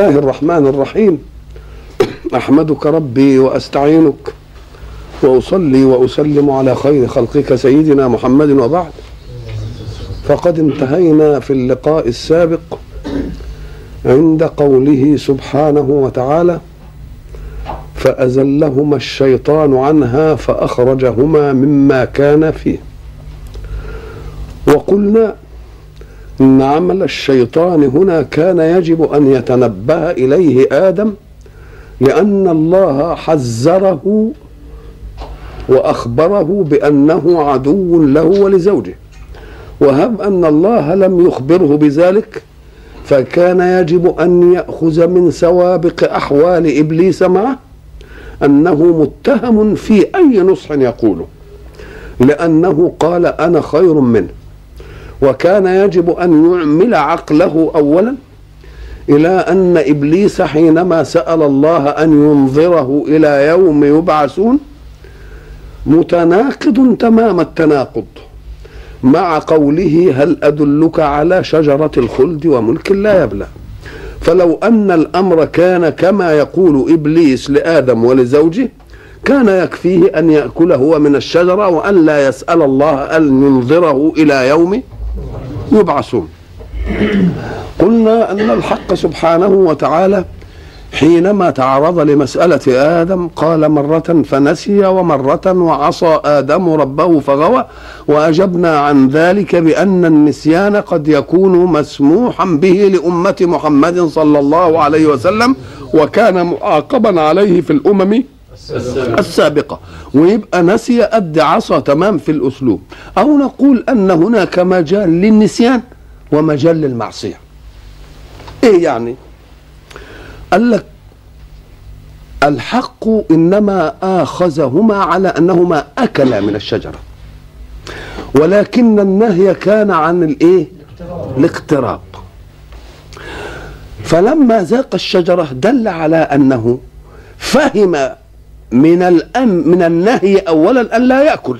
الله الرحمن الرحيم. أحمدك ربي وأستعينك وأصلي وأسلم على خير خلقك سيدنا محمد وبعد. فقد انتهينا في اللقاء السابق عند قوله سبحانه وتعالى فأزلهما الشيطان عنها فأخرجهما مما كان فيه. وقلنا إن عمل الشيطان هنا كان يجب أن يتنبه إليه آدم لأن الله حذره وأخبره بأنه عدو له ولزوجه. وهب أن الله لم يخبره بذلك فكان يجب أن يأخذ من سوابق أحوال إبليس معه أنه متهم في أي نصح يقوله لأنه قال أنا خير منه. وكان يجب أن يعمل عقله اولا إلى أن إبليس حينما سأل الله أن ينظره إلى يوم يبعثون متناقض تمام التناقض مع قوله هل أدلك على شجرة الخلد وملك لا يبلى فلو أن الأمر كان كما يقول إبليس لآدم ولزوجه كان يكفيه أن ياكل هو من الشجرة وأن لا يسأل الله أن ينظره إلى يوم يبعثون. قلنا أن الحق سبحانه وتعالى حينما تعرض لمسألة آدم قال مرة فنسي ومرة وعصى آدم ربه فغوى وأجبنا عن ذلك بأن النسيان قد يكون مسموحا به لأمة محمد صلى الله عليه وسلم وكان معاقبا عليه في الأمم السابقة. ويبقى نسي قد عصى تمام في الأسلوب. أو نقول أن هناك مجال للنسيان ومجال للمعصية. إيه يعني؟ قال لك الحق إنما آخذهما على أنهما أكلا من الشجرة. ولكن النهي كان عن الإيه؟ الاقتراب. فلما ذاق الشجرة دل على أنه فهم من الأم من النهي اولا ان لا يأكل.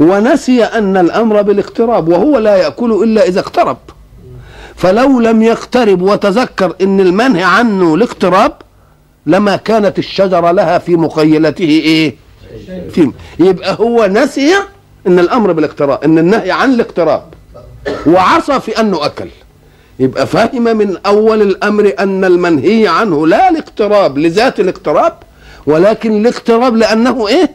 ونسي أن الأمر بالاقتراب وهو لا يأكل إلا إذا اقترب. فلو لم يقترب وتذكر إن المنهي عنه الاقتراب لما كانت الشجرة لها في مخيلته إيه؟ في يبقى هو نسي إن الأمر بالاقتراب إن النهي عن الاقتراب. وعصى في أنه أكل. يبقى فهم من أول الأمر أن المنهي عنه لا الاقتراب لذات الاقتراب ولكن الاقتراب لأنه إيه؟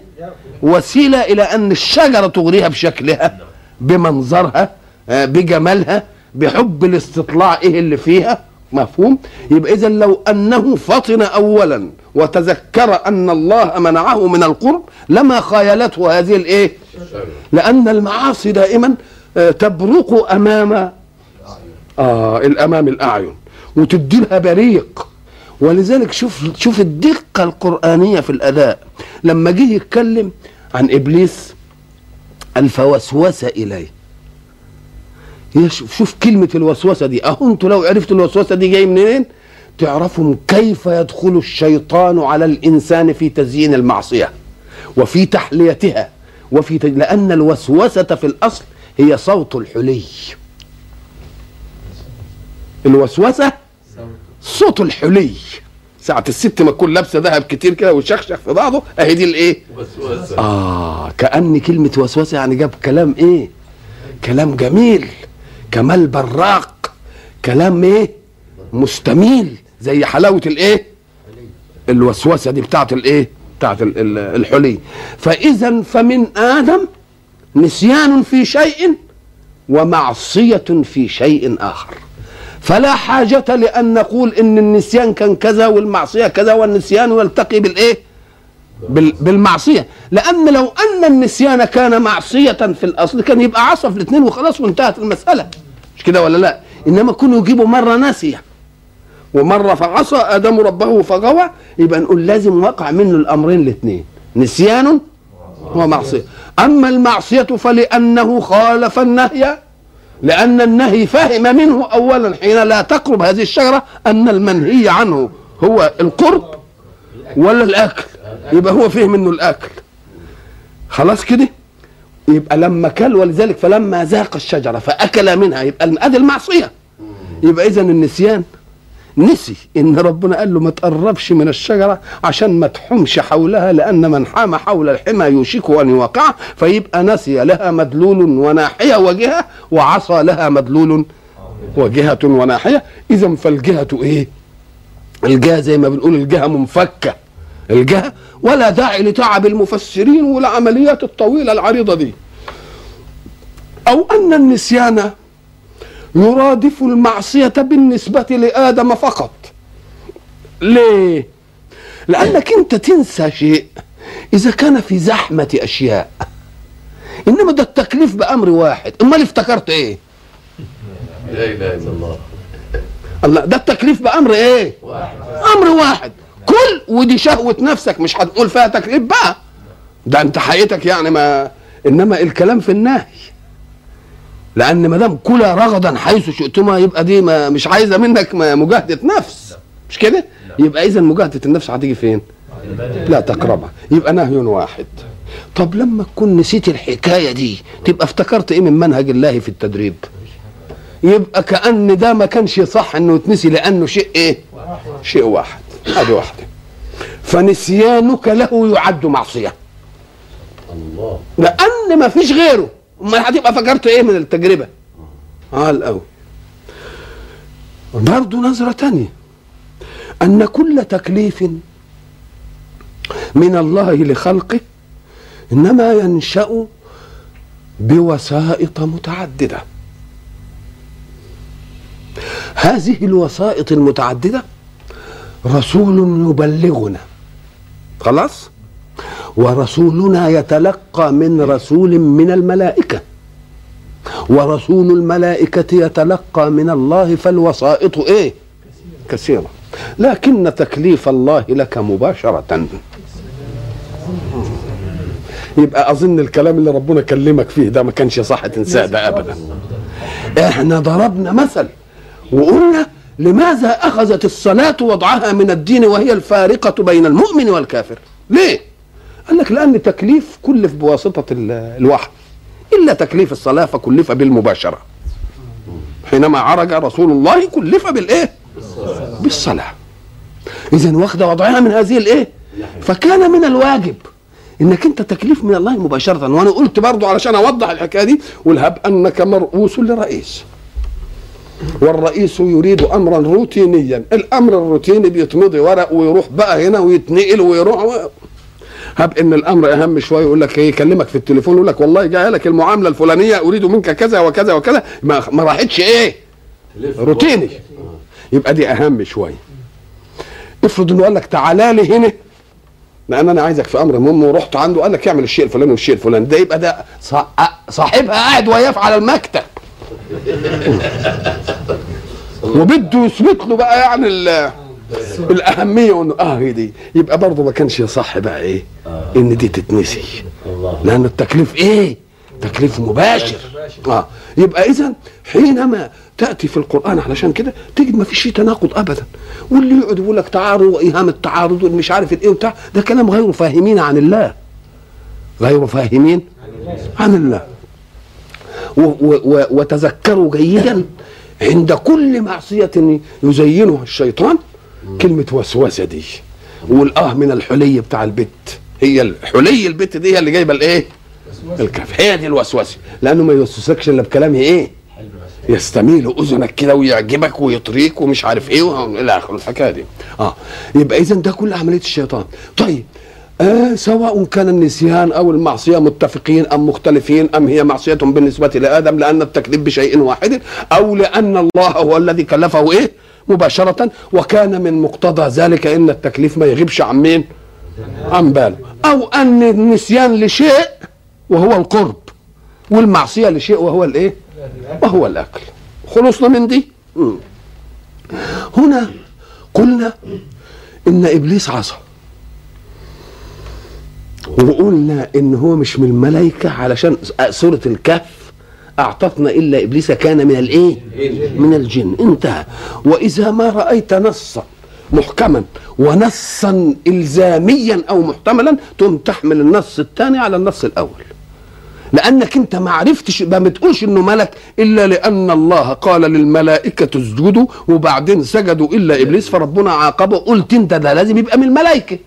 وسيلة إلى أن الشجرة تغريها بشكلها بمنظرها بجمالها بحب الاستطلاع إيه اللي فيها. مفهوم؟ يبقى اذا لو أنه فطن اولا وتذكر أن الله منعه من القرب لما خايلته هذه الإيه؟ لأن المعاصي دائما تبرق أمام آه الأمام الأعين وتدي لها بريق. ولذلك شوف شوف الدقة القرآنية في الأداء. لما جه يتكلم عن إبليس الفوسوس إليه. شوف, شوف كلمة الوسوسة دي. أهو أنتوا لو عرفتوا الوسوسة دي جاي منين؟ تعرفوا كيف يدخل الشيطان على الإنسان في تزيين المعصية وفي تحليتها وفي تج... لأن الوسوسة في الأصل هي صوت الحلي. الوسوسة صوت الحلي. ساعة الست ما تكون لابسة ذهب كتير كده وشخشخ في بعضه أهي دي الإيه؟ وسوسة. آه كأن كلمة وسوسة يعني جاب كلام إيه؟ كلام جميل كمال براق كلام إيه؟ مستميل زي حلاوة الإيه؟ الوسوسة دي بتاعت الإيه؟ بتاعت الحلي. فاذا فمن آدم نسيان في شيء ومعصية في شيء آخر. فلا حاجة لأن نقول إن النسيان كان كذا والمعصية كذا والنسيان يلتقي بالإيه؟ بالمعصية. لأن لو أن النسيان كان معصية في الأصل كان يبقى عصى في الاثنين وخلاص وانتهت المسألة. مش كده ولا لا؟ إنما كانوا يجيبوا مرة ناسية ومرة فعصى آدم ربه فغوى يبقى نقول لازم وقع منه الأمرين الاثنين نسيان ومعصية. أما المعصية فلأنه خالف النهي لأن النهي فهم منه أولا حين لا تقرب هذه الشجرة أن المنهي عنه هو القرب ولا الأكل. يبقى هو فهم منه الأكل. خلاص كده؟ يبقى لما كل ولذلك فلما ذاق الشجرة فأكل منها يبقى ادي المعصيه يبقى اذا النسيان نسي إن ربنا قال له ما تقربش من الشجرة عشان ما تحمش حولها لأن من حام حول الحمى يوشك أن يوقع فيبقى نسي لها مدلول وناحية وجهة وعصى لها مدلول وجهة وناحية. إذا فالجهة إيه؟ الجهة زي ما بنقول الجهة منفكة. الجهة ولا داعي لتعب المفسرين والعمليات الطويلة العريضة دي. أو أن النسيان يرادف المعصية بالنسبة لآدم فقط. ليه؟ لأنك أنت تنسى شيء. إذا كان في زحمة أشياء. إنما ده التكليف بأمر واحد. أمال افتكرت إيه؟ لا إله إلا الله. الله ده التكليف بأمر إيه؟ أمر واحد. كل ودي شهوة نفسك مش هتقول فيها تكليف بقى. ده أنت حقيقتك يعني ما إنما الكلام في النهي. لأن ما دام كلا رغدا حيث شئتما يبقى دي ما مش عايزة منك مجاهدة نفس. مش كده؟ يبقى اذا مجاهدة النفس هتيجي فين؟ لا تقربها. يبقى نهي واحد. طب لما تكون نسيت الحكاية دي تبقى افتكرت إيه من منهج الله في التدريب؟ يبقى كأن ده ما كانش صح إنه يتنسي لأنه شيء إيه؟ شيء واحد. هذه واحدة. فنسيانك له يعد معصية. الله. لأن ما فيش غيره. امال هتبقى فكرت إيه من التجربة؟ آه الأول برضه نظرة تانية. أن كل تكليف من الله لخلقه إنما ينشأ بوسائط متعددة. هذه الوسائط المتعددة رسول يبلغنا. خلاص؟ ورسولنا يتلقى من رسول من الملائكة. ورسول الملائكة يتلقى من الله فالوسائط إيه؟ كثيرة. لكن تكليف الله لك مباشرة. يبقى أظن الكلام اللي ربنا كلمك فيه ده ما كانش صح تنساه ده ابدا. إحنا ضربنا مثل وقلنا لماذا أخذت الصلاة وضعها من الدين وهي الفارقة بين المؤمن والكافر؟ ليه؟ قال لك لأن تكليف كلف بواسطة ال- الوحي. إلا تكليف الصلاة فكلف بالمباشرة. حينما عرج رسول الله كلف بالإيه؟ بالصلاة. اذا واخدة وضعها من هذه الإيه؟ فكان من الواجب إنك أنت تكليف من الله مباشرة. وأنا قلت برضو علشان أوضح الحكاية دي والهب أنك مرؤوس لرئيس والرئيس يريد أمرا روتينيا. الأمر الروتيني بيتمضي ورق ويروح بقى هنا ويتنقل ويروح. هب إن الأمر أهم شوية يقول لك إيه يكلمك في التليفون يقول لك والله جاي لك المعاملة الفلانية أريد منك كذا وكذا وكذا. ما, ما راحتش إيه؟ روتيني. يبقى دي أهم شوية. افرض إنه قال لك تعالى لي هنا. لأن أنا عايزك في أمر مهم ورحت عنده قال لك اعمل الشيء الفلاني والشيء الفلاني. ده يبقى ده صا- صاحبها قاعد وياه على المكتب. وبده يثبت له بقى يعني الأهمية وانه آه هي دي. يبقى برضه ما كانش صح بقى إيه؟ إن دي تتنسي. لأن التكليف إيه؟ تكليف مباشر. آه. يبقى إذا حينما تأتي في القرآن علشان كده تجد ما فيش فيه تناقض ابدا. واللي يقعد يقول لك تعارض وإيهام التعارض والمش عارف الإيه وبتاع ده كلام غير فاهمين عن الله. غير فاهمين عن الله. و و و وتذكروا جيدا عند كل معصية يزينها الشيطان كلمة وسوسة دي. والآه من الحلي بتاع البت هي الحلي البت دي هي اللي جايبة الإيه؟ الكف. هي دي الوسوسة. لأنه ما يوسوسكش إلا بكلام إيه؟ يستميل أذنك كده ويعجبك ويطريك ومش عارف إيه والى اخره الحكاية دي. آه. يبقى إذا ده كل عملية الشيطان. طيب. آه سواء كان النسيان أو المعصية متفقين أم مختلفين أم هي معصية بالنسبة لآدم لأن التكليف بشيء واحد أو لأن الله هو الذي كلفه إيه؟ مباشرة وكان من مقتضى ذلك إن التكليف ما يغيبش عن مين؟ عن باله. أو أن النسيان لشيء وهو القرب والمعصية لشيء وهو الإيه؟ وهو الأكل. خلصنا من دي. هنا قلنا إن إبليس عصى. وقلنا إن هو مش من الملائكة علشان سورة الكهف أعطتنا إلا إبليس كان من الإيه؟ من الجن. انتهى. وإذا ما رأيت نصا محكما ونصا إلزاميا أو محتملا تقوم تحمل النص الثاني على النص الأول. لأنك أنت ما عرفتش ما بتقولش إنه ملك إلا لأن الله قال للملائكة اسجدوا وبعدين سجدوا إلا إبليس فربنا عاقبه. قلت أنت ده لازم يبقى من الملائكة.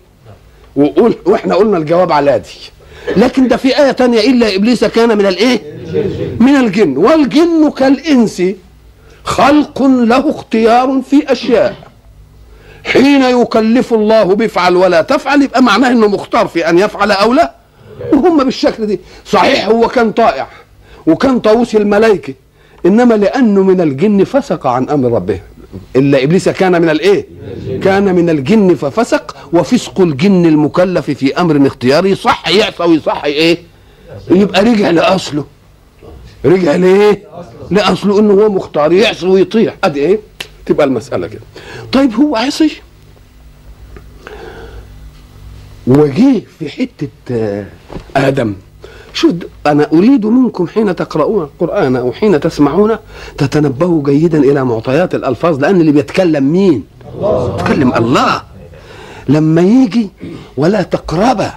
وقول وإحنا قلنا الجواب على دي. لكن ده في آية تانية إلا إبليس كان من الإيه؟ من الجن. والجن كالإنس خلق له اختيار في أشياء. حين يكلف الله بفعل ولا تفعل يبقى معناه إنه مختار في أن يفعل أو لا. وهم بالشكل دي. صحيح هو كان طائع وكان طاووس الملائكة إنما لأنه من الجن فسق عن أمر ربه. إلا إبليس كان من الإيه؟ كان من الجن ففسق وفسق الجن المكلف في أمر اختياري صح يعصى ويصح إيه؟ يبقى رجع لأصله. رجع لايه لاصله إنه هو مختار يعصي ويطيع أدي إيه؟ تبقى المسألة كده. طيب هو عصي وجيه في حتة آه، آدم. شو د- أنا أريد منكم حين تقرؤون القرآن أو حين تسمعون تتنبهوا جيدا إلى معطيات الألفاظ لأن اللي بيتكلم مين؟ بيتكلم الله. لما يجي ولا تقربا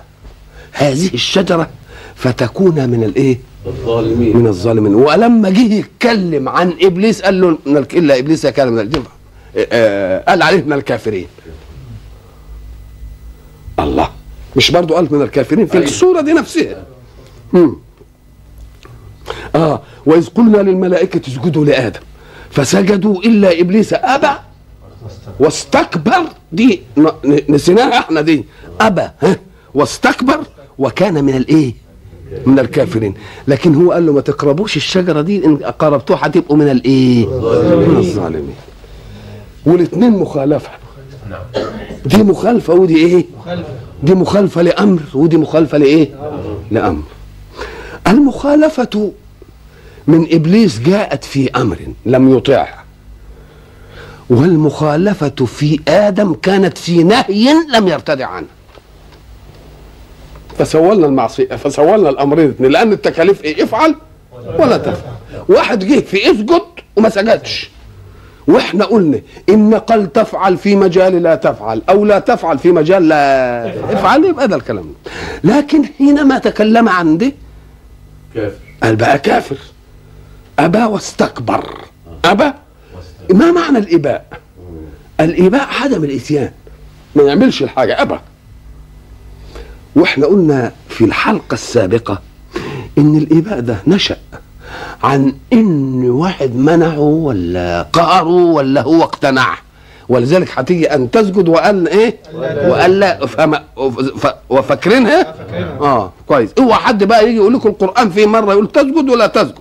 هذه الشجرة فتكون من الإيه؟ الظالمين. من الظالمين. ولما جه يتكلم عن إبليس قال له من الك- إلا إبليس كان من الجن آه، قال عليه من الكافرين. الله. مش برضو قال من الكافرين؟ في أيوة. السوره دي نفسها. مم. آه. وإذ قلنا للملائكة اسجدوا لآدم. فسجدوا إلا إبليس أبى. واستكبر. دي نسيناها إحنا دي. أبى. ها؟ واستكبر. وكان من الإيه؟ من الكافرين. لكن هو قال له ما تقربوش الشجرة دي إن قربتوها هتبقوا من الإيه؟ من الظالمين. والاثنين مخالفة. دي مخالفة ودي إيه؟ دي مخالفة لأمر ودي مخالفة لإيه؟ لأمر. المخالفة من إبليس جاءت في أمر لم يطعه والمخالفة في آدم كانت في نهي لم يرتدع عنه. فسولنا المعصية فسولنا الامرين الاثنين لأن التكاليف إيه؟ افعل ولا تفعل. واحد جه في اسجد وما سجدش. وإحنا قلنا إن قال تفعل في مجال لا تفعل أو لا تفعل في مجال لا افعل يبقى ده الكلام. لكن حينما تكلم عن ده كافر. قال بقى كافر. أبى واستكبر. أبى. ما معنى الإباء؟ الإباء عدم الإتيان. ما يعملش الحاجة أبى. وإحنا قلنا في الحلقة السابقة إن الاباء ده نشأ عن إن واحد منعه ولا قهره ولا هو اقتنع. ولذلك هتيجي أن تسجد وقال إيه؟ وقال لا. فهم ف- وفاكرينها؟ آه كويس. اوعى حد بقى يجي يقول لكم القرآن في مرة يقول تسجد ولا تسجد.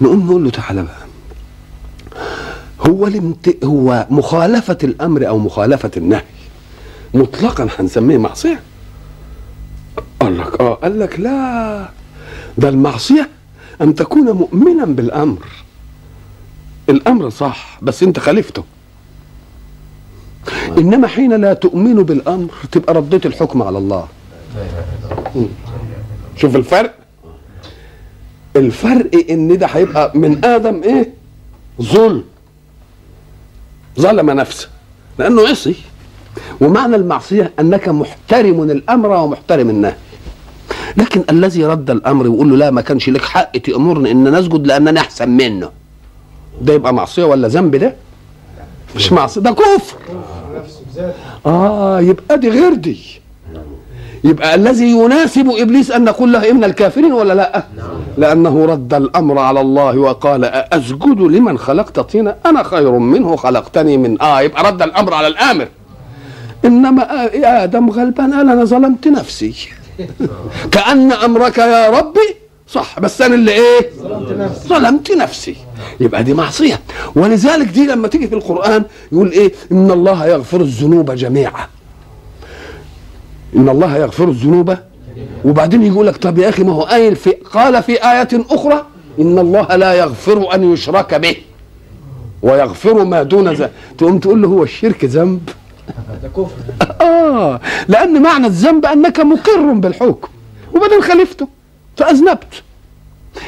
نقوم نقول له تعالى بقى. هو الامت... هو مخالفة الأمر أو مخالفة النهي. مطلقا هنسميه معصية. قال لك. آه قال لك لا ده المعصية أن تكون مؤمنا بالأمر. الأمر صح بس أنت خالفته إنما حين لا تؤمن بالأمر تبقى رديت الحكم على الله. مم. شوف الفرق. الفرق إن ده هيبقى من آدم إيه؟ ظلم. ظلم نفسه. لأنه عصي. ومعنى المعصية أنك محترم الأمر ومحترم النهي. لكن الذي رد الأمر ويقول له لا ما كانش لك حق تأمرني إن نسجد لأنني أحسن منه. ده يبقى معصية ولا ذنب ده؟ مش معصية ده كفر. آه يبقى دي غير دي. يبقى الذي يناسب إبليس أن نقول له من الكافرين ولا لا؟ لأنه رد الأمر على الله وقال اسجد لمن خلقت طينا؟ أنا خير منه خلقتني من آه يبقى رد الأمر على الآمر. إنما آه آدم غلبان أنا ظلمت نفسي. كأن أمرك يا ربي صح بس أنا اللي إيه؟ ظلمت نفسي. يبقى دي معصية. ولذلك دي لما تيجي في القرآن يقول إيه؟ إن الله يغفر الذنوب جميعا. إن الله يغفر الذنوب. وبعدين يقول لك طب يا أخي ما هو قايل في قال في آية أخرى إن الله لا يغفر أن يشرك به. ويغفر ما دون ذلك تقوم تقول له هو الشرك ذنب. ده كفر. آه لأن معنى الذنب أنك مقر بالحكم وبعدين خالفته فأذنبت.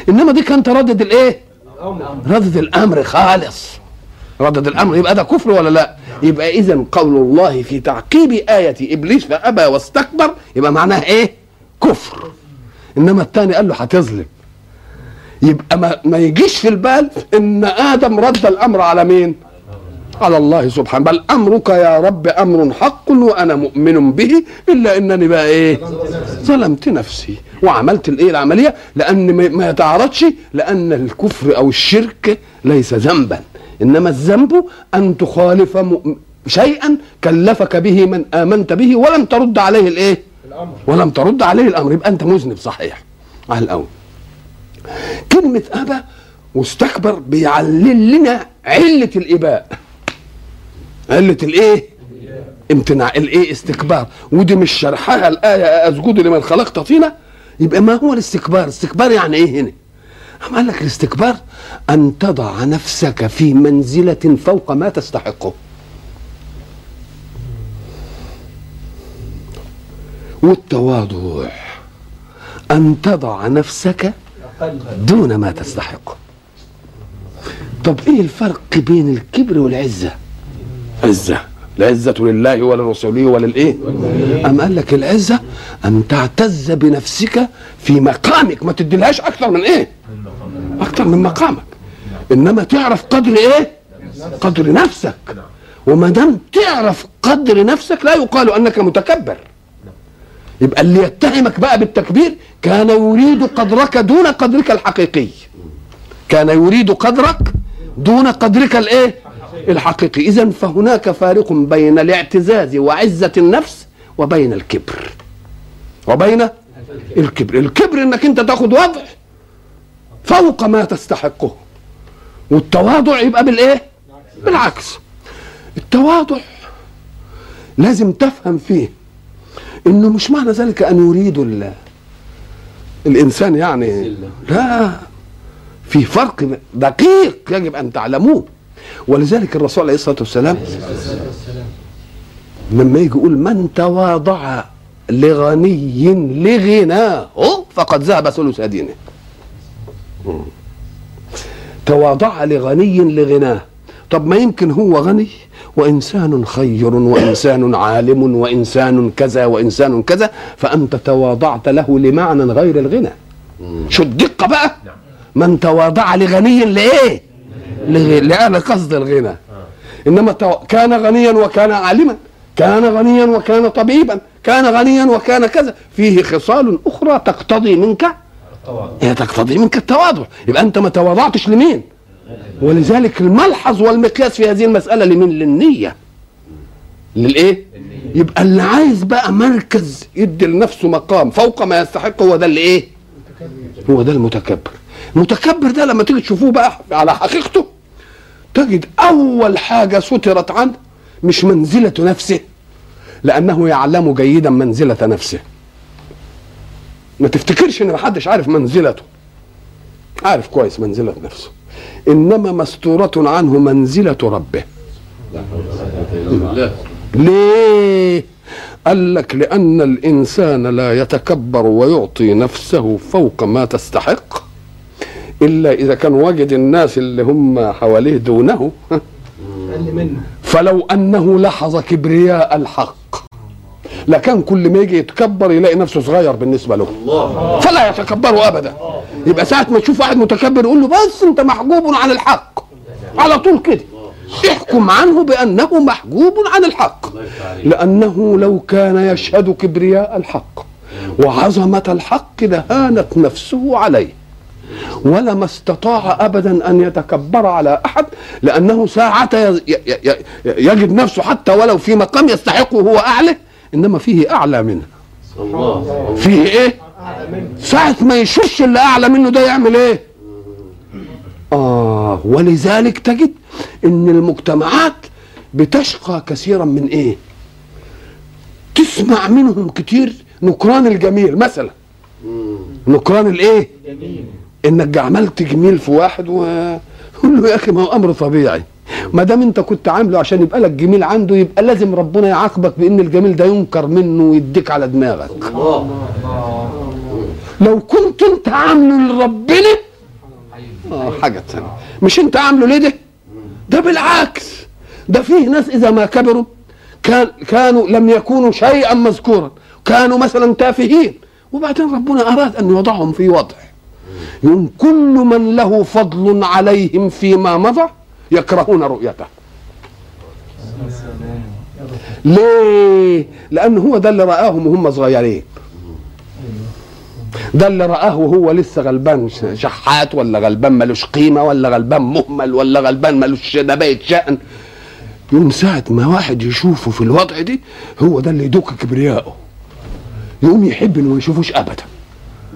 إنما دي كانت ردد الإيه؟ ردد الأمر خالص. ردد الأمر يبقى ده كفر ولا لا؟ يبقى اذا قول الله في تعقيب آية إبليس فأبى واستكبر يبقى معناها إيه؟ كفر. إنما الثاني قال له هتظلم. يبقى ما, ما يجيش في البال إن آدم رد الأمر على مين؟ على الله سبحانه بل أمرك يا رب أمر حق وأنا مؤمن به إلا إنني بقى إيه؟ ظلمت نفسي وعملت الإيه؟ العملية لأن ما- يتعارضش لأن الكفر أو الشرك ليس ذنبا. إنما الذنب أن تخالف شيئا كلفك به من آمنت به ولم ترد عليه الإيه؟ ولم ترد عليه الأمر. يبقى أنت مذنب صحيح. على الأول. كلمة ابى واستكبر بيعلل لنا علة الإباء. علة الايه؟ امتناع الايه؟ استكبار ودي مش شرحها الآية أسجد لمن خلقت طينا يبقى ما هو الاستكبار؟ الاستكبار يعني إيه هنا؟ أم قال لك الاستكبار أن تضع نفسك في منزلة فوق ما تستحقه والتواضع أن تضع نفسك دون ما تستحقه طب إيه الفرق بين الكبر والعزة عزه العزة لله ولرسوله وللإيه؟ أم قال لك العزة أن تعتز بنفسك في مقامك. ما تديلهاش أكثر من إيه؟ أكثر من مقامك. إنما تعرف قدر إيه؟ قدر نفسك. وما دام تعرف قدر نفسك لا يقال أنك متكبر. يبقى اللي يتهمك بقى بالتكبير كان يريد قدرك دون قدرك الحقيقي. كان يريد قدرك دون قدرك الإيه؟ الحقيقي. اذا فهناك فارق بين الاعتزاز وعزة النفس وبين الكبر. وبين الكبر. الكبر إنك أنت تاخد وضع فوق ما تستحقه. والتواضع يبقى بالإيه؟ بالعكس. التواضع لازم تفهم فيه إنه مش معنى ذلك أن يريد ال- الإنسان يعني لا. في فرق دقيق يجب أن تعلموه. ولذلك الرسول عليه الصلاة والسلام لما يجي يقول من تواضع لغني لغناه فقد ذهب ثلث دينه. تواضع لغني لغناه طب ما يمكن هو غني؟ وإنسان خير وإنسان عالم وإنسان كذا وإنسان كذا فأنت تواضعت له لمعنى غير الغنى. شو الدقة بقى؟ من تواضع لغني لإيه؟ لغ- لأهل قصد الغنى. إنما تو... كان غنيا وكان عالما كان غنيا وكان طبيبا كان غنيا وكان كذا. فيه خصال أخرى تقتضي منك هي تقتضي منك التواضع. يبقى أنت ما تواضعتش لمين؟ ولذلك الملحظ والمقياس في هذه المسألة لمين للنية. للإيه؟ يبقى اللي عايز بقى مركز يدي لنفسه مقام فوق ما يستحق هو ده اللي إيه؟ هو ده المتكبر. المتكبر ده لما تيجي تشوفوه بقى على حقيقته تجد أول حاجة سترت عنه مش منزلة نفسه لأنه يعلم جيدا منزلة نفسه. ما تفتكرش إن محدش عارف منزلته؟ عارف كويس منزلة نفسه. إنما مستورة عنه منزلة ربه. ليه؟ قال لك لأن الإنسان لا يتكبر ويعطي نفسه فوق ما تستحق. إلا إذا كان وجد الناس اللي هم حواليه دونه. فلو أنه لحظ كبرياء الحق لكان كل ما يجي يتكبر يلاقي نفسه صغير بالنسبة له. فلا يتكبر أبدا. يبقى ساعة ما تشوف واحد متكبر يقول له بس أنت محجوب عن الحق. على طول كده. احكم عنه بأنه محجوب عن الحق. لأنه لو كان يشهد كبرياء الحق وعظمة الحق لهانت نفسه عليه. ولما استطاع أبدا أن يتكبر على ي- ي- ي- يجد نفسه حتى ولو في مقام يستحقه هو أعلى إنما فيه أعلى منه. الله فيه إيه؟ ساعة ما يشوفش اللي أعلى منه ده يعمل إيه؟ آه ولذلك تجد إن المجتمعات بتشقى كثيرا من إيه؟ تسمع منهم كتير نكران الجميل مثلا نكران الإيه؟ إنك عملت جميل في واحد وقول له يا أخي ما هو أمر طبيعي. ما دام أنت كنت عامله عشان يبقى لك جميل عنده يبقى لازم ربنا يعاقبك بإن الجميل ده ينكر منه ويديك على دماغك. الله لو كنت أنت عامله لربنا آه حاجة ثانية مش أنت عامله ليه ده؟ ده بالعكس. ده فيه ناس إذا ما كبروا كان كانوا لم يكونوا شيئا مذكورا. كانوا مثلا تافهين. وبعدين ربنا أراد أن يوضعهم في وضع يقول كل من له فضل عليهم فيما مضى يكرهون رؤيته. ليه؟ لأن هو ده اللي رآهم وهم صغيرين. ده اللي رآه وهو لسه غلبان شحات ولا غلبان ملوش قيمة ولا غلبان مهمل ولا غلبان ملوش نباية شأن. يوم ساعة ما واحد يشوفه في الوضع دي هو ده اللي يدوك كبرياءه يقوم يحب انه ما يشوفوش ابدا.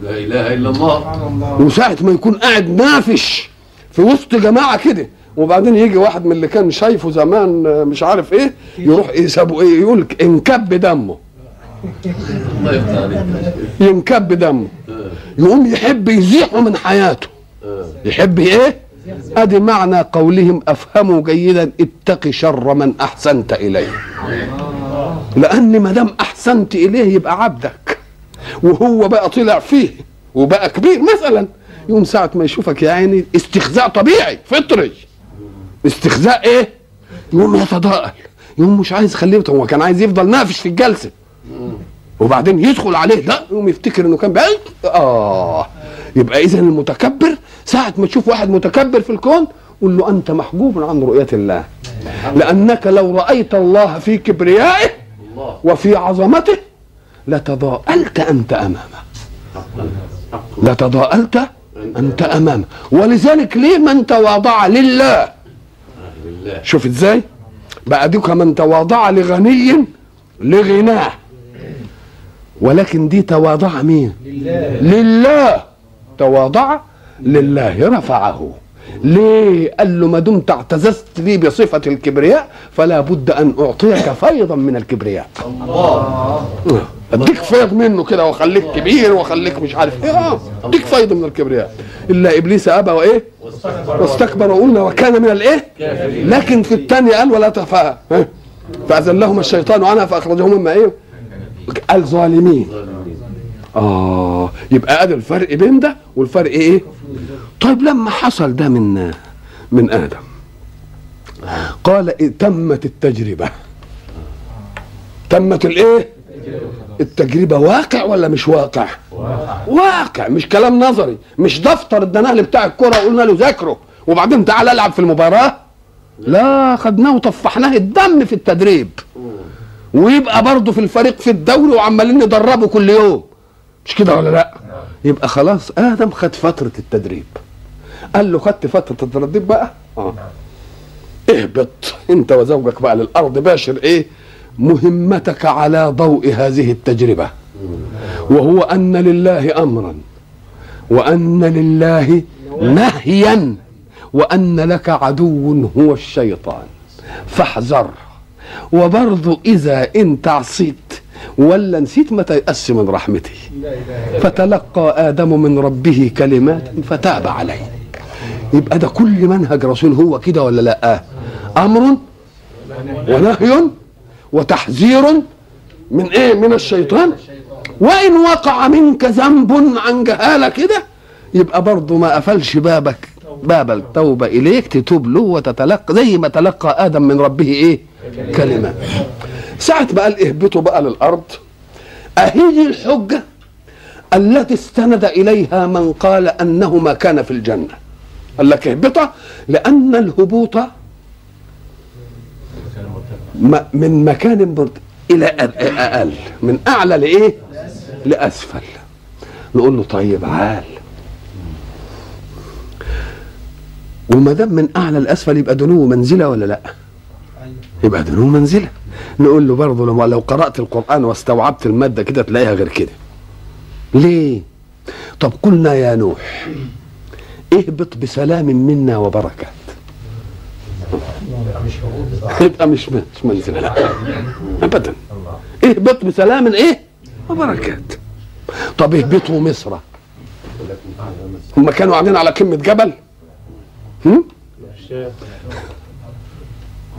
لا إله إلا الله. وساعة ما يكون قاعد نافش في وسط جماعة كده. وبعدين يجي واحد من اللي كان شايفه زمان آه، مش عارف إيه يروح يسابه إيه يقول انكب دمه. ينكب دمه. يقوم يحب يزيحه من حياته. يحب إيه؟ أدي معنى قولهم أفهموا جيدا اتق شر من أحسنت إليه. لأن ما دام أحسنت إليه يبقى عبدك. وهو بقى طلع فيه وبقى كبير مثلا. يوم ساعة ما يشوفك يا عيني استخزاء طبيعي فطري. استخزاء إيه؟ يقوم يتضاءل يقوم مش عايز يخليه هو كان عايز يفضل نافش في الجلسة. وبعدين يدخل عليه لا يقوم يفتكر إنه كان بعيد. آه يبقى اذا المتكبر ساعة ما تشوف واحد متكبر في الكون قول له أنت محجوب عن رؤية الله. لأنك لو رأيت الله في كبريائه وفي عظمته لتضاءلت أنت أمامه. لتضاءلت أنت أمامه. ولذلك ليه من تواضع لله؟ شوف إزاي؟ بقى من تواضع لغني لغناه. ولكن دي تواضع مين؟ لله. لله. تواضع لله رفعه. ليه؟ قال له ما دمت اعتززت لي بصفة الكبرياء فلا بد أن أعطيك فيضا من الكبرياء. الله. اديك فيض منه كده واخليك كبير واخليك مش عارف إيه. آه اديك فيض من الكبرياء. إلا إبليس أبى وإيه؟ واستكبر وقلنا وكان من الإيه. لكن في الثانية قال ولا تفا ها؟ فازلهما الشيطان عنها فاخرجهما مما إيه؟ قال ظالمين آه يبقى ادي الفرق بين ده والفرق إيه؟ طيب لما حصل ده من من آدم قال إيه؟ تمت التجربة. تمت الإيه؟ التجربة واقع ولا مش واقع؟ واقع مش كلام نظري مش دفتر اديناه لي بتاع الكرة وقلنا له ذاكره وبعدين تعالى العب في المباراة. لا خدناه وطفحناه الدم في التدريب. ويبقى برضه في الفريق في الدوري وعمالين ندربه كل يوم. مش كده ولا لا؟ يبقى خلاص آدم خد فترة التدريب. قال له خدت فترة التدريب بقى؟ آه. اهبط. انت وزوجك بقى للأرض باشر إيه؟ مهمتك على ضوء هذه التجربة. وهو أن لله امرا وأن لله نهيا وأن لك عدو هو الشيطان. فاحذر. وبرضو إذا انت عصيت ولا نسيت ما تيأس من رحمته. فتلقى آدم من ربه كلمات فتاب عليه. يبقى ده كل منهج رسول هو كده ولا لأ؟ أمر ونهي. وتحذير من إيه؟ من الشيطان. وإن وقع منك ذنب عن جهاله كده يبقى برضه ما قفلش بابك. باب التوبة إليك تتوب له وتتلقى زي ما تلقى آدم من ربه إيه؟ كلمة. ساعة قال اهبطوا بقى للأرض. أهي الحجة التي استند إليها من قال أنه ما كان في الجنة. قال لك اهبطا لأن الهبوط من مكان إلى أقل. من أعلى لإيه؟ لأسفل. نقول له طيب عال. وما دام من أعلى لأسفل يبقى دنو منزلة ولا لأ؟ يبقى دنو منزلة. نقول له برضه لو قرأت القرآن واستوعبت المادة كده تلاقيها غير كده. ليه؟ طب قلنا يا نوح اهبط بسلام منا وبركات يبقى مش مش منزل لا. ابدا. اهبط بسلام إيه؟ وبركات طب اهبطوا مصر؟ هم كانوا قاعدين على قمه جبل؟ هم؟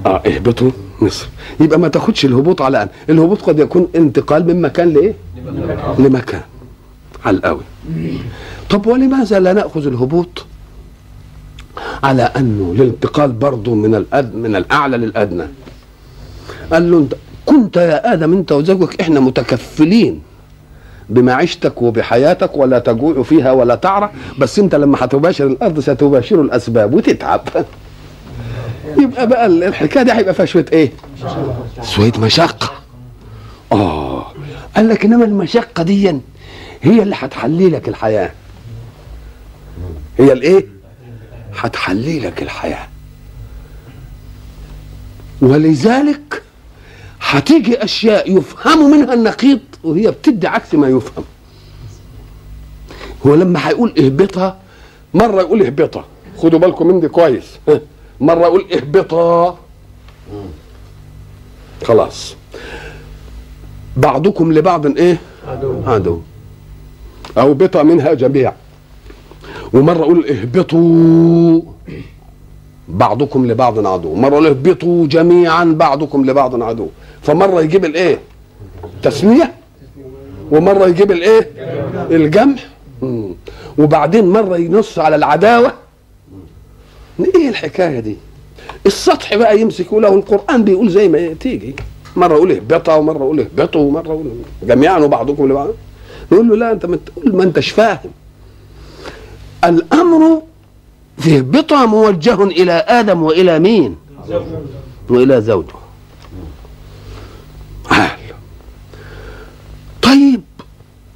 آه اهبطوا مصر. يبقى ما تاخدش الهبوط على ان الهبوط قد يكون انتقال من مكان لإيه؟ لمكان. على القوي طب ولماذا لا نأخذ الهبوط؟ على أنه الانتقال برضه من الأد... من الأعلى للأدنى. قال له انت كنت يا آدم انت وزوجك إحنا متكفلين بمعيشتك وبحياتك ولا تجوع فيها ولا تعرى بس انت لما هتباشر الأرض ستباشر الأسباب وتتعب. يبقى بقى الحكاية دي هيبقى فيها شوية إيه؟ شوية مشقة. آه. قال لك إنما المشقة دي هي اللي هتحلي لك الحياة. هي الإيه؟ هتحلي لك الحياة. ولذلك هتيجي أشياء يفهم منها النقيض وهي بتدي عكس ما يفهم. هو لما هيقول اهبطها مرة يقول اهبطها. خدوا بالكم من دي كويس مرة يقول اهبطها. خلاص. بعضكم لبعض إيه؟ عدو. عدو. أو بطا منها جميع. ومرة أقول اهبطوا. بعضكم لبعض عدو. مرة أقول اهبطوا جميعا بعضكم لبعض عدو. فمرة يجيب الإيه؟ تسمية. ومرة يجيب الإيه؟ الجمع. وبعدين مرة ينص على العداوة. إيه الحكاية دي؟ السطح بقى يمسك له القرآن بيقول زي ما تيجي. مرة يقول اهبطا ومرة يقول اهبطوا ومرة يقول جميعا وبعضكم لبعض. نقول له لا أنت ما أنتش فاهم. الأمر في اهبطا موجه إلى آدم وإلى مين؟ وإلى زوجه. طيب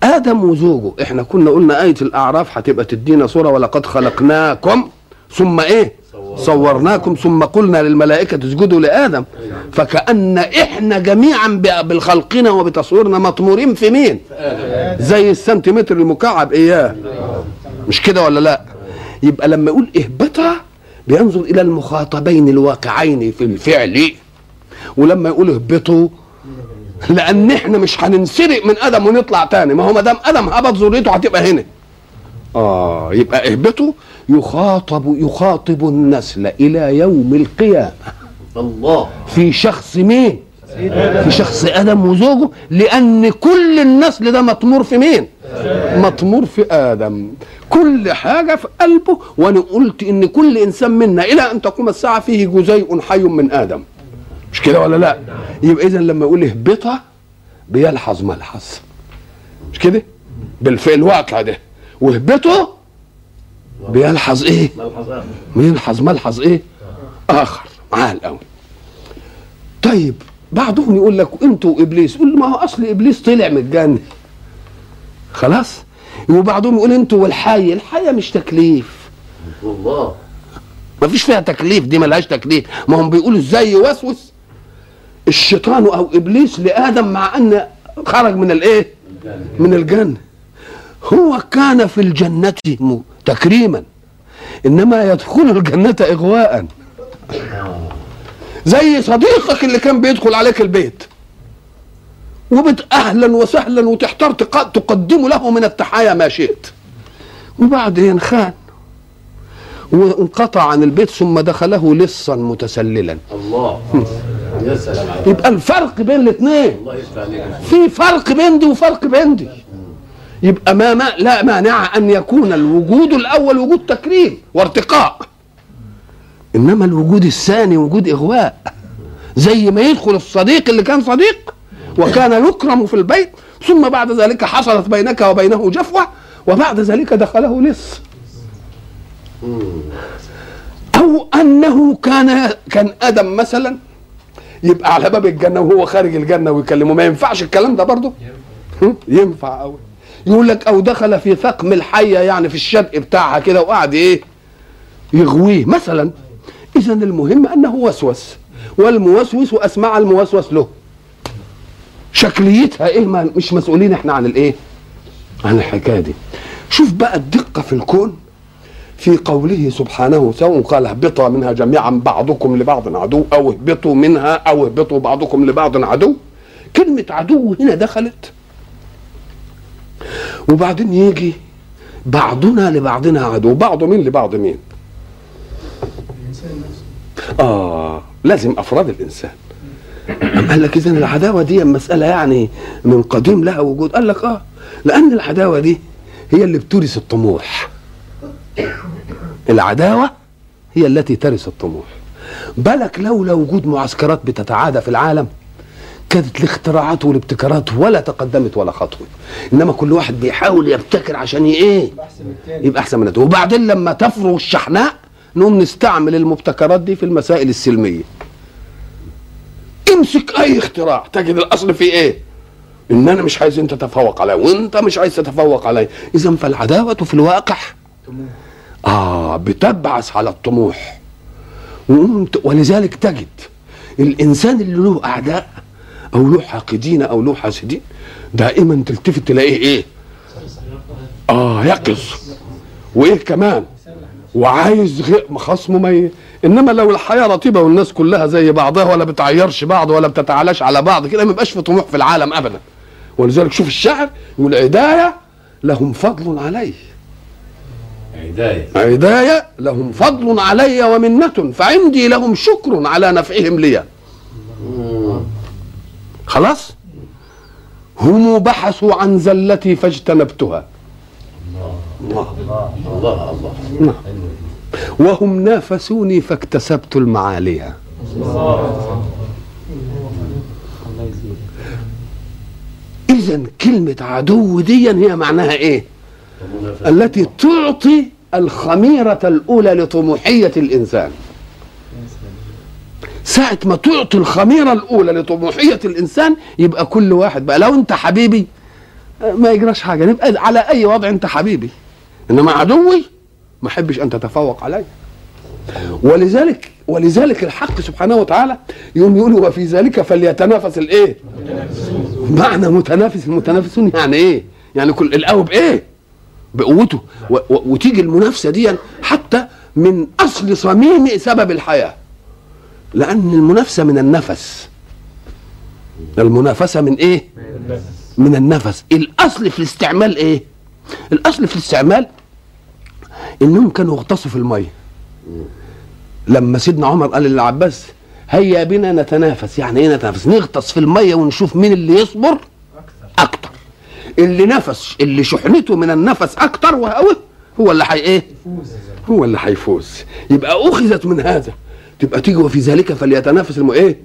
آدم وزوجه إحنا كنا قلنا آية الأعراف هتبقى تدينا صورة ولقد خلقناكم ثم إيه؟ صورناكم ثم قلنا للملائكة اسجدوا لآدم. فكأن إحنا جميعا بالخلقنا وبتصويرنا مطمورين في مين؟ زي السنتيمتر المكعب إياه. مش كده ولا لا؟ يبقى لما يقول اهبطا بينظر إلى المخاطبين الواقعين في الفعل. ولما يقول اهبطوا لأن إحنا مش هننسرق من أدم ونطلع تاني. ما هو ما دام أدم هبط ذريته هتبقى هنا. آه يبقى اهبطوا يخاطب يخاطب النسل إلى يوم القيامة. الله. في شخص مين؟ في شخص أدم وزوجه لأن كل النسل ده مطمور في مين؟ مطمور في آدم. كل حاجة في قلبه وأنا قلت إن كل إنسان منا إلى أن تقوم الساعة فيه جزيء حي من آدم. مش كده ولا لا؟ يبقى اذا لما يقول اهبطها بيلحظ ملحظ. مش كده؟ بالفعل الواقع ده. واهبطه بيلحظ إيه؟ بيلحظ ملحظ إيه؟ آخر معاه الأول. طيب بعضهم يقول لك أنتوا إبليس يقول ما هو أصل إبليس طلع من الجنه خلاص؟ وبعضهم يقول أنتوا والحيه الحيه مش تكليف. الله. ما فيش فيها تكليف دي ملهاش تكليف. ما هم بيقولوا إزاي يوسوس الشيطان أو ابليس لآدم مع ان خرج من الايه؟ من الجنة. هو كان في الجنة تكريما انما يدخل الجنة اغواء. زي صديقك اللي كان بيدخل عليك البيت. وبت أهلا وسهلا وتحتار تق- تقدم له من التحايا ما شئت. وبعدين خان. وانقطع عن البيت ثم دخله لصا متسللا. الله. يا سلام عليك. يبقى الفرق بين الاثنين. في فرق بين دي وفرق بين دي يبقى ما, ما لا مانع أن يكون الوجود الأول وجود تكريم وارتقاء. إنما الوجود الثاني وجود إغواء. زي ما يدخل الصديق اللي كان صديق. وكان يكرم في البيت ثم بعد ذلك حصلت بينك وبينه جفوة وبعد ذلك دخله لص أو أنه كان كان آدم مثلا يبقى على باب الجنة وهو خارج الجنة ويكلمه. ما ينفعش الكلام ده برضه؟ ينفع. قوي يقول لك أو دخل في ثقم الحية يعني في الشدق بتاعها كده وقعد إيه؟ يغويه مثلا. اذا المهم أنه وسوس والموسوس اسمع الموسوس له. شكليتها. إيه ما مش مسؤولين إحنا عن الإيه؟ عن الحكاية دي. شوف بقى الدقة في الكون في قوله سبحانه سواء قال اهبطا منها جميعا بعضكم لبعض عدو أو اهبطوا منها أو اهبطوا بعضكم لبعض عدو. كلمة عدو هنا دخلت. وبعدين يجي بعضنا لبعضنا عدو. بعض مين لبعض مين؟ آه لازم أفراد الإنسان. قال لك اذا العداوة دي مسألة يعني من قديم لها وجود. قال لك آه لأن العداوة دي هي اللي بتورث الطموح. العداوة هي التي ترث الطموح. بالك لولا وجود معسكرات بتتعادى في العالم كانت الاختراعات والابتكارات ولا تقدمت ولا خطوة. إنما كل واحد بيحاول يبتكر عشان إيه؟ يبقى أحسن من التاني وبعدين لما تفرغ الشحناء نقوم نستعمل المبتكرات دي في المسائل السلمية. امسك أي اختراع. تجد الأصل فيه إيه؟ إن أنا مش عايز أنت تتفوق علي وأنت مش عايز تتفوق علي. إذا فالعداوة في الواقع آه بتبعث على الطموح. ولذلك تجد الإنسان اللي له أعداء أو له حاقدين أو له حاسدين دائما تلتفت تلاقيه إيه؟ آه يقظ. وإيه كمان؟ وعايز خصمه ما. إنما لو الحياة رطيبه والناس كلها زي بعضها ولا بتعيرش بعض ولا بتتعالاش على بعض كده ما يبقاش في طموح في العالم ابدا. ولذلك شوف الشاعر يقول عداية لهم فضل علي هداية عداية لهم فضل علي ومنة فعندي لهم شكر على نفعهم لي. خلاص؟ هم بحثوا عن زلتي فاجتنبتها. الله. الله. الله. نعم. وهم نافسوني فاكتسبت المعالي اذا كلمة عدو دي هي معناها إيه؟ التي تعطي الخميرة الأولى لطموحية الإنسان. ساعة ما تعطي الخميرة الأولى لطموحية الإنسان يبقى كل واحد بقى لو أنت حبيبي ما يجراش حاجة. نبقى على أي وضع أنت حبيبي. إنما عدوي ما أحبش أن تتفوق علي. ولذلك ولذلك الحق سبحانه وتعالى يوم يقول وفي ذلك فليتنافس الإيه؟ معنى متنافس المتنافسون يعني إيه؟ يعني كل القوي بايه؟ بقوته. و- و- وتيجي المنافسة دي حتى من أصل صميم سبب الحياة. لأن المنافسة من النفس. المنافسة من إيه؟ من النفس. الأصل في الاستعمال إيه؟ الأصل في الاستعمال إنهم كانوا يغطسوا في المية. لما سيدنا عمر قال للعباس هيا بنا نتنافس. يعني إيه نتنافس؟ نغطس في المية ونشوف مين اللي يصبر؟ أكتر. اللي نفس اللي شحنته من النفس أكتر وهو هو اللي حي إيه؟ هو اللي هيفوز يبقى أخذت من هذا. تبقى تيجي وفي ذلك فليتنافس الم إيه؟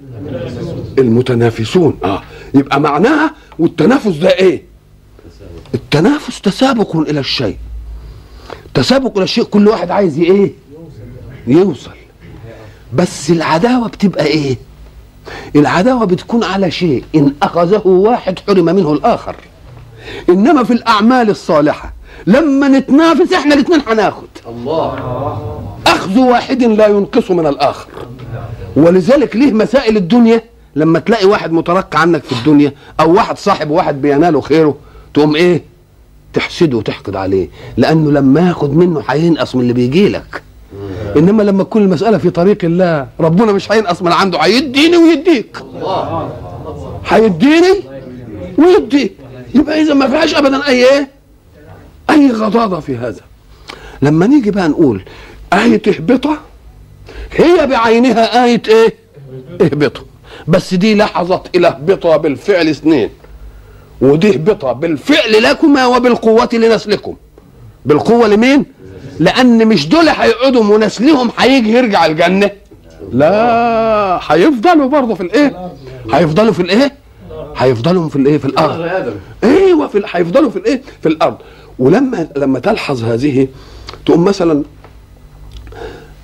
المتنافسون. آه. يبقى معناها والتنافس ده إيه؟ التنافس تسابق إلى الشيء. تسابق إلى الشيء كل واحد عايز إيه؟ يوصل. بس العداوة بتبقى إيه؟ العداوة بتكون على شيء. إن أخذه واحد حرم منه الآخر. إنما في الأعمال الصالحة لما نتنافس إحنا الاثنين هناخد. الله. أخذ واحد لا ينقص من الآخر. ولذلك ليه مسائل الدنيا؟ لما تلاقي واحد مترقى عنك في الدنيا أو واحد صاحب واحد بيناله خيره تقوم إيه؟ تحسده وتحقد عليه لأنه لما ياخد منه هينقص من اللي بيجي لك. إنما لما تكون المساله في طريق الله ربنا مش هينقص من عنده هيديني ويديك. الله. هيديني ويديك. يبقى إذا ما فيهاش ابدا أي إيه؟ أي غضاضة في هذا. لما نيجي بقى نقول آية اهبطة هي بعينها آية إيه؟ اهبطة. بس دي لحظت إلى اهبطة بالفعل اثنين. ودي اهبطة بالفعل لكما وبالقوة لنسلكم. بالقوة لمين؟ لأن مش دول هيقعدوا ونسلهم هيجي يرجع الجنة. لا هيفضلوا برضه في الإيه؟ هيفضلوا في الإيه؟ هيفضلوا في الإيه؟ في الأرض. أيوه في هيفضلوا في الإيه؟ في الأرض. ولما لما تلحظ هذه تقوم مثلا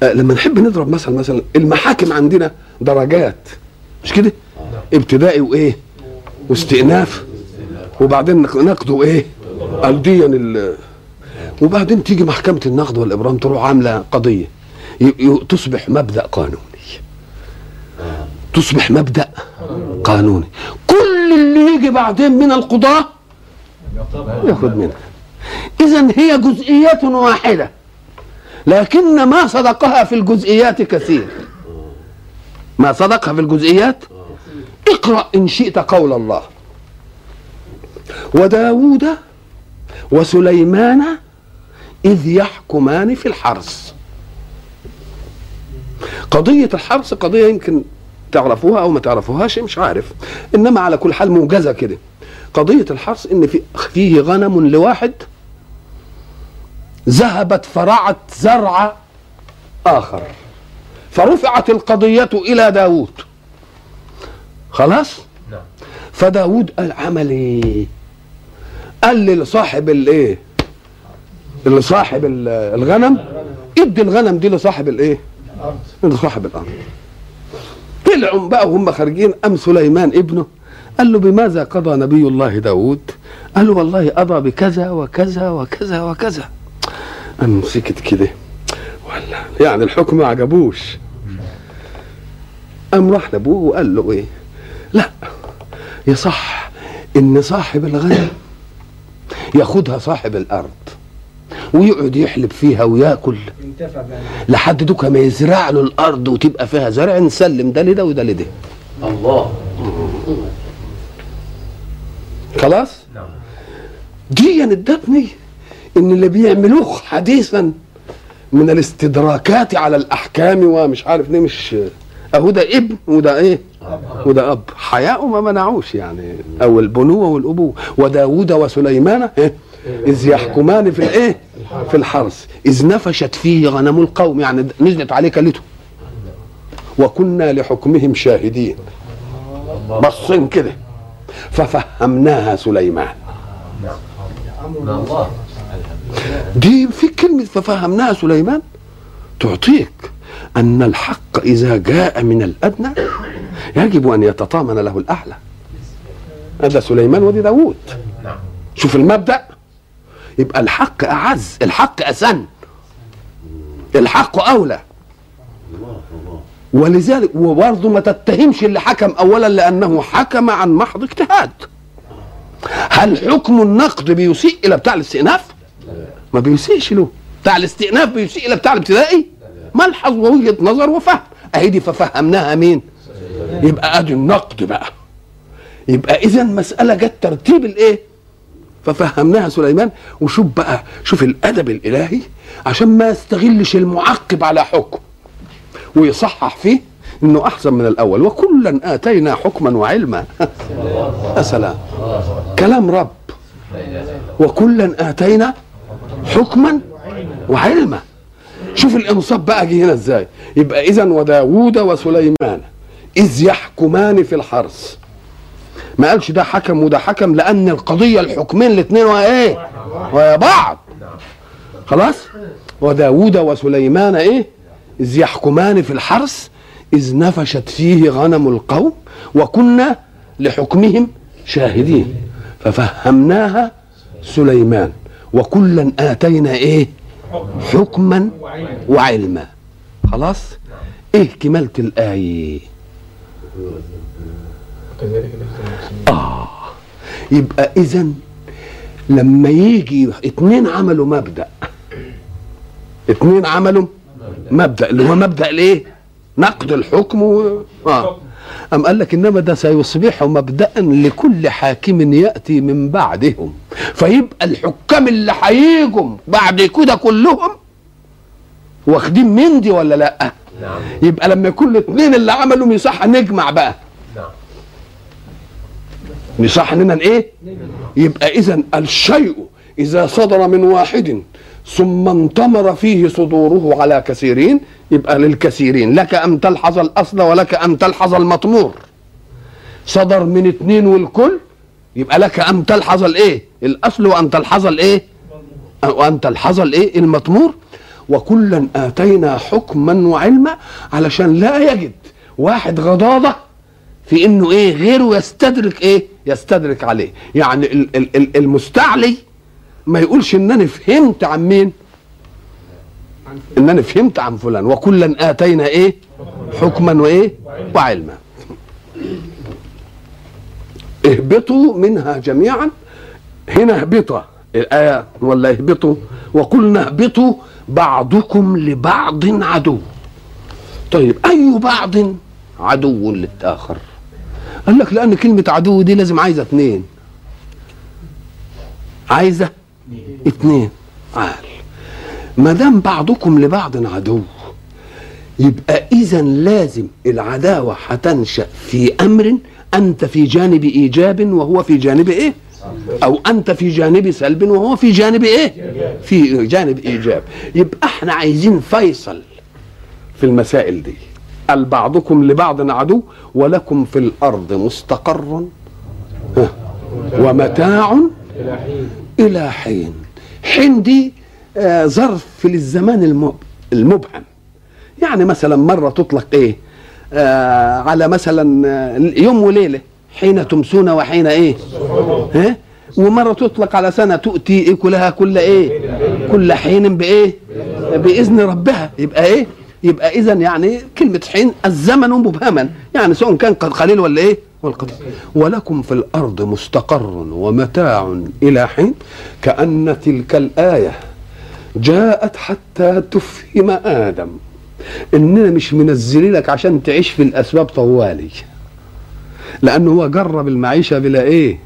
آه، لما نحب نضرب مثل مثلا المحاكم عندنا درجات مش كده؟ ابتدائي وإيه؟ واستئناف. وبعدين نق- نقد وايه الديا ال- وبعدين تيجي محكمة النقد والابرام تروح عاملة قضية. تصبح مبدأ قانوني. تصبح مبدأ قانوني. كل اللي يجي بعدين من القضاة ياخذ منها. اذا هي جزئيات واحدة لكن ما صدقها في الجزئيات كثير. ما صدقها في الجزئيات؟ اقرأ إن شئت قول الله. وداود وسليمان إذ يحكمان في الحرث قضية الحرث قضية يمكن تعرفوها أو ما تعرفوهاش مش عارف. إنما على كل حال موجزة كده. قضية الحرث إن في فيه غنم لواحد ذهبت فرعت زرع آخر. فرفعت القضية إلى داود. خلاص؟ فداود قال عمل إيه قال لصاحب الايه؟ اللي صاحب ال- الغنم. ادي الغنم دي لصاحب الايه؟ لصاحب الأرض. طلعوا بقى وهم خارجين. ام سليمان ابنه قال له بماذا قضى نبي الله داود؟ قال له والله قضى بكذا وكذا وكذا وكذا. قام سكت كده. ولا يعني الحكم ما عجبوش. قام راح لأبوه وقال له إيه؟ لا يصح إن صاحب الغنم ياخدها صاحب الأرض ويقعد يحلب فيها وياكل لحد دوكا ما يزرع له الأرض وتبقى فيها زرع نسلم ده لده وده لده. الله. خلاص؟ نعم. دي ادتني ان اللي بيعملوه حديثا من الاستدراكات على الاحكام ومش عارف ليه مش اهو ده ابن وده إيه؟ وده أب. حياء ما منعوش يعني. أو البنوة والأبوة. وداوود وسليمان إيه؟ إذ يحكمان في الإيه؟ في الحرث. إذ نفشت فيه غنم القوم. يعني نزلت عليه كلته وكنا لحكمهم شاهدين. بصين كده. ففهمناها سليمان. دي في كلمة ففهمناها سليمان تعطيك. أن الحق إذا جاء من الأدنى يجب أن يتطامن له الأعلى. هذا سليمان ودي داوود شوف المبدأ. يبقى الحق أعز الحق أسن. الحق أولى. ولذلك وبرضه ما تتهمش اللي حكم أولا لأنه حكم عن محض اجتهاد. هل حكم النقد بيسيء إلى بتاع الاستئناف؟ ما بيسيئش له. بتاع الاستئناف بيسيء إلى بتاع الابتدائي؟ ملحظ ووجهة نظر وفهم. أهي دي ففهمناها مين؟ يبقى أدي النقد بقى. يبقى اذا مسألة جت ترتيب الإيه؟ ففهمناها سليمان. وشوف بقى شوف الأدب الإلهي عشان ما يستغلش المعقب على حكم. ويصحح فيه إنه أحسن من الأول. وكلا آتينا حكما وعلما. يا سلام. كلام رب. وكلا آتينا حكما وعلما. شوف الانصاف بقى جه هنا إزاي. يبقى اذا وداوود وسليمان إذ يحكمان في الحرث. ما قالش ده حكم وده حكم لأن القضية الحكمين الاثنين إيه؟ ويا بعض. خلاص؟ وداوود وسليمان إيه؟ إذ يحكمان في الحرث إذ نفشت فيه غنم القوم وكنا لحكمهم شاهدين. ففهمناها سليمان. وكلا آتينا إيه؟ حكما وعلما. خلاص؟ إيه كمالة الآية؟ آه يبقى إذا لما يجي اتنين عملوا مبدأ. اتنين عملوا مبدأ. اللي هو مبدأ الايه نقد الحكم و... آه. أم قال لك إنما ده سيصبح مبدأ لكل حاكم يأتي من بعدهم. فيبقى الحكام اللي هيجوا بعد كده كلهم واخدين من دي ولا لأ؟ نعم. يبقى لما يكون الاثنين اللي عملوا يصح نجمع بقى. نعم. يصح إننا إيه؟ يبقى اذا الشيء إذا صدر من واحد ثم انتمر فيه صدوره على كثيرين يبقى للكثيرين. لك أن تلحظ الأصل ولك أن تلحظ المطمور. صدر من اثنين والكل يبقى لك أن تلحظ الإيه؟ الأصل وأن تلحظ الإيه؟ وأن تلحظ الإيه؟ المطمور. وكلا آتينا حكما وعلما علشان لا يجد واحد غضاضة في إنه إيه؟ غيره يستدرك إيه؟ يستدرك عليه. يعني ال- ال- ال- المستعلي ما يقولش إن أنا فهمت عن مين؟ إن أنا فهمت عن فلان. وكلا آتينا إيه؟ حكما وإيه؟ وعلما. اهبطوا منها جميعا. هنا اهبطوا. الآية ولا اهبطوا. وقلنا اهبطوا بعضكم لبعض عدو. طيب أي بعض عدو للآخر؟ قال لك لأن كلمة عدو دي لازم عايزة اتنين. عايزة اتنين عال ما دام بعضكم لبعض عدو يبقى إذا لازم العداوة هتنشأ في أمر أنت في جانب إيجاب وهو في جانب إيه؟ أو أنت في جانب سلب وهو في جانب إيه؟ في جانب إيجاب يبقى إحنا عايزين فيصل في المسائل دي قال بعضكم لبعض عدو ولكم في الأرض مستقر ومتاع إلى حين. حين دي آه، ظرف للزمان الم- المبهم. يعني مثلا مرة تطلق إيه؟ آه على مثلا آه، يوم وليلة حين تمسون وحين إيه؟ ها؟ ومرة تطلق على سنة تؤتي اكلها كل إيه؟ كل حين بإيه؟ بإذن ربها. يبقى إيه؟ يبقى اذا يعني كلمة حين الزمن مبهما. يعني سواء كان قد قليل ولا إيه؟ والقدير ولكم في الأرض مستقر ومتاع إلى حين كأن تلك الآية جاءت حتى تفهم آدم. إننا مش منزلينك عشان تعيش في الأسباب طوالي. لأنه هو جرب المعيشة بلا إيه؟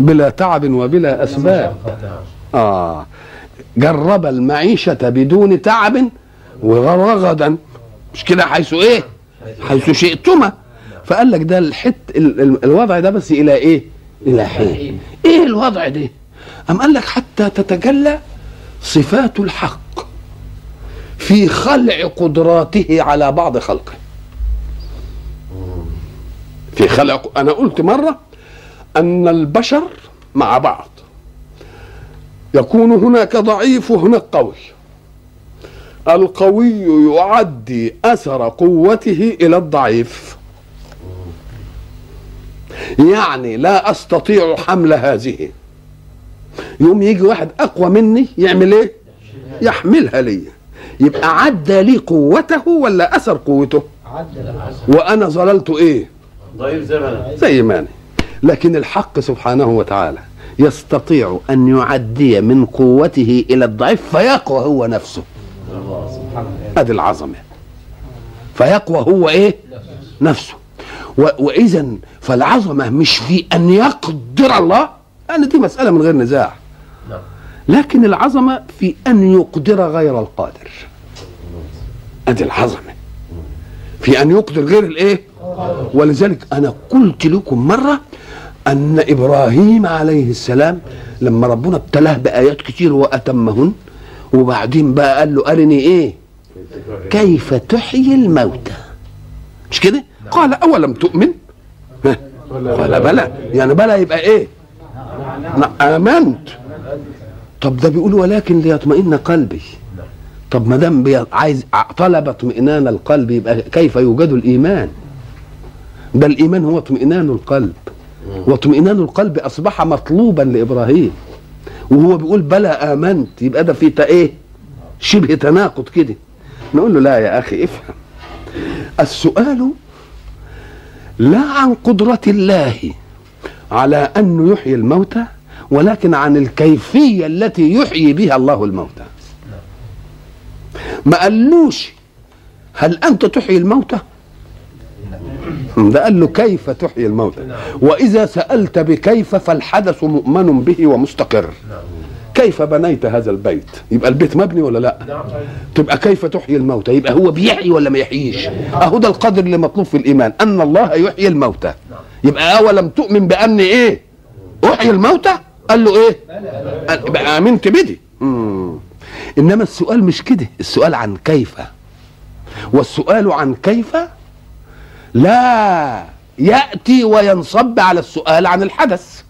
بلا تعب وبلا أسباب. آه. جرب المعيشة بدون تعب ورغدا مش كده؟ حيث إيه؟ حيث شئتما. فقال لك ده الحت ال- ال- الوضع ده بس إلى إيه؟ إلى حين. إيه الوضع ده؟ أم قال لك حتى تتجلى صفات الحق في خلع قدراته على بعض خلقه. في خلق أنا قلت مرة أن البشر مع بعض. يكون هناك ضعيف وهناك قوي. القوي يعدي أثر قوته إلى الضعيف. يعني لا أستطيع حمل هذه. يوم يجي واحد أقوى مني يعمل إيه؟ يحملها لي. يبقى عدى لي قوته ولا أثر قوته؟ وأنا ظللت إيه؟ ضعيف زمن زي ما أنا. لكن الحق سبحانه وتعالى يستطيع أن يعدي من قوته إلى الضعيف فيقوى هو نفسه. هذه العظمة. فيقوى هو إيه؟ نفسه. و- وإذا فالعظمة مش في أن يقدر الله؟ لأن دي مسألة من غير نزاع. نعم. لكن العظمة في أن يقدر غير القادر. أدي العظمة. في أن يقدر غير الإيه؟ ولذلك أنا قلت لكم مرة أن إبراهيم عليه السلام لما ربنا ابتلاه بآيات كتير وأتمهن وبعدين بقى قال له أرني إيه؟ كيف تحيي الموتى؟ مش كده؟ قال أولم تؤمن؟ قال بلى. يعني بلى يبقى أنا آمنت. طب ده بيقول ولكن ليطمئن قلبي. طب ما دام عايز طلب اطمئنان القلب يبقى كيف يوجد الإيمان؟ ده الإيمان هو اطمئنان القلب. واطمئنان القلب أصبح مطلوبا لإبراهيم. وهو بيقول بلى آمنت. يبقى ده في إيه؟ شبه تناقض كده. نقول له لا يا أخي افهم. السؤال لا عن قدرة الله على أنه يحيي الموتى ولكن عن الكيفية التي يحيي بها الله الموتى. ما قالوش هل أنت تحيي الموتى؟ ده قال له كيف تحيي الموتى؟ وإذا سألت بكيف فالحدث مؤمن به ومستقر. كيف بنيت هذا البيت؟ يبقى البيت مبني ولا لا؟ تبقى كيف تحيي الموتى؟ يبقى هو بيحيي ولا ما يحييش؟ أهو ده القدر اللي مطلوب في الإيمان أن الله يحيي الموتى. يبقى أولم تؤمن بأن إيه؟ أحيي الموتى؟ قال له إيه؟ يبقى آمنت بدي. إنما السؤال مش كده السؤال عن كيف. والسؤال عن كيف؟ لا يأتي وينصب على السؤال عن الحدث.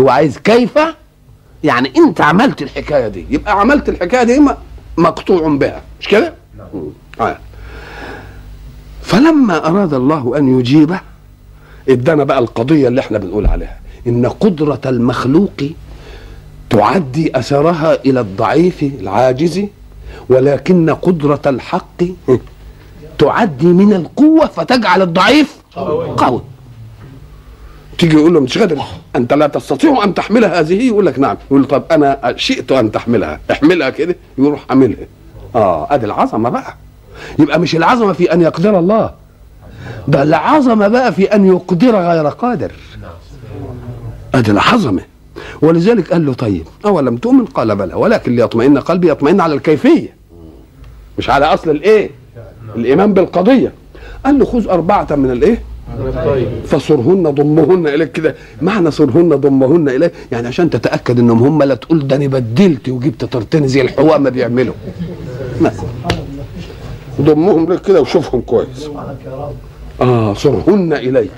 هو عايز كيف؟ يعني انت عملت الحكاية دي يبقى عملت الحكاية دي مقطوع بها مش كده مم. آه. فلما أراد الله أن يجيبه ادانا بقى القضية اللي إحنا بنقول عليها إن قدرة المخلوق تعدي أثرها إلى الضعيف العاجز ولكن قدرة الحق تعدي من القوة فتجعل الضعيف قوي تيجي يقول له مش قادر أنت لا تستطيع أن تحمل هذه؟ يقول لك نعم. يقول طب أنا شئت أن تحملها. احملها كده. يروح حاملها آه أدي العظمة بقى. يبقى مش العظمة في أن يقدر الله. ده العظمة بقى في أن يقدر غير قادر. أدي العظمة. ولذلك قال له طيب أولم تؤمن؟ قال بلى. ولكن ليطمئن قلبي يطمئن على الكيفية. مش على أصل الإيه؟ الإيمان بالقضية. قال له خذ أربعة من الإيه؟ فصرهن ضمهن إليك كده. معنى صرهن ضمهن إليك؟ يعني عشان تتأكد إنهم هم لا تقول ده أنا بدلت وجبت طرتين زي الحواء ما بيعملوا. ضمهم لك كده وشوفهم كويس. آه صرهن إليك.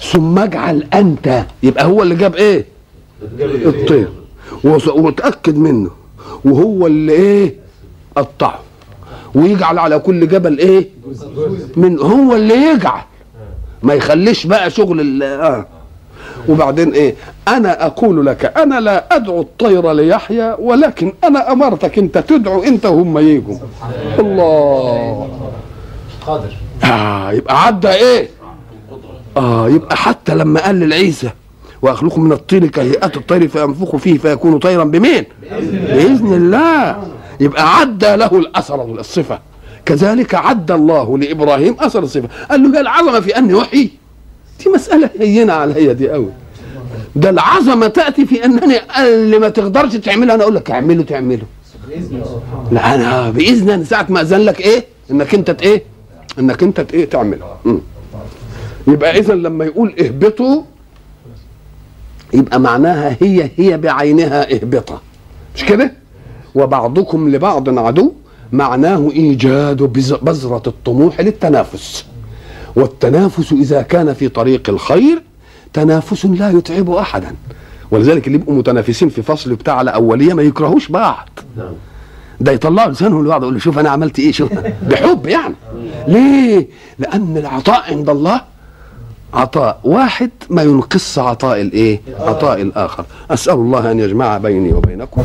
ثم اجعل أنت. يبقى هو اللي جاب إيه؟ الطير وتاكد منه. وهو اللي إيه؟ قطعه. ويجعل على كل جبل إيه؟ من هو اللي يجعل. ما يخليش بقى شغل ال آه. وبعدين إيه؟ أنا أقول لك أنا لا أدعو الطير ليحيى ولكن أنا أمرتك أنت تدعو أنت وهم يجوا. الله. قادر. آه يبقى عدى إيه؟ آه يبقى حتى لما قال للعيسى واخلق من الطين كهيئات الطير فينفخ فيه فيكون طيرا بمين؟ بإذن الله. يبقى عدى له الأثر الصفه كذلك عدى الله لإبراهيم اثر الصفة. قال له هي العظمة في ان يحيي دي مسألة هينة عليا دي قوي ده العظمة تأتي في أنني اللي ما تقدرش تعملها أنا أقول لك اعمله تعمله. لا أنا بإذن ساعة ما أذن لك إيه؟ إنك أنت إيه؟ إنك أنت إيه؟ تعمله. يبقى اذا لما يقول اهبطوا يبقى معناها هي هي بعينها اهبطة. مش كده؟ وبعضكم لبعض عدو. معناه إيجاد بز- بذرة الطموح للتنافس. والتنافس إذا كان في طريق الخير تنافس لا يتعب أحدا. ولذلك اللي يبقوا متنافسين في فصل بتاع على أولية ما يكرهوش بعض. نعم. ده يطلعوا لسانهم لبعض يقول له شوف أنا عملت إيه شوف. بحب يعني. ليه؟ لأن العطاء عند الله عطاء واحد ما ينقص عطاء الإيه؟ عطاء الآخر. أسأل الله أن يجمع بيني وبينكم.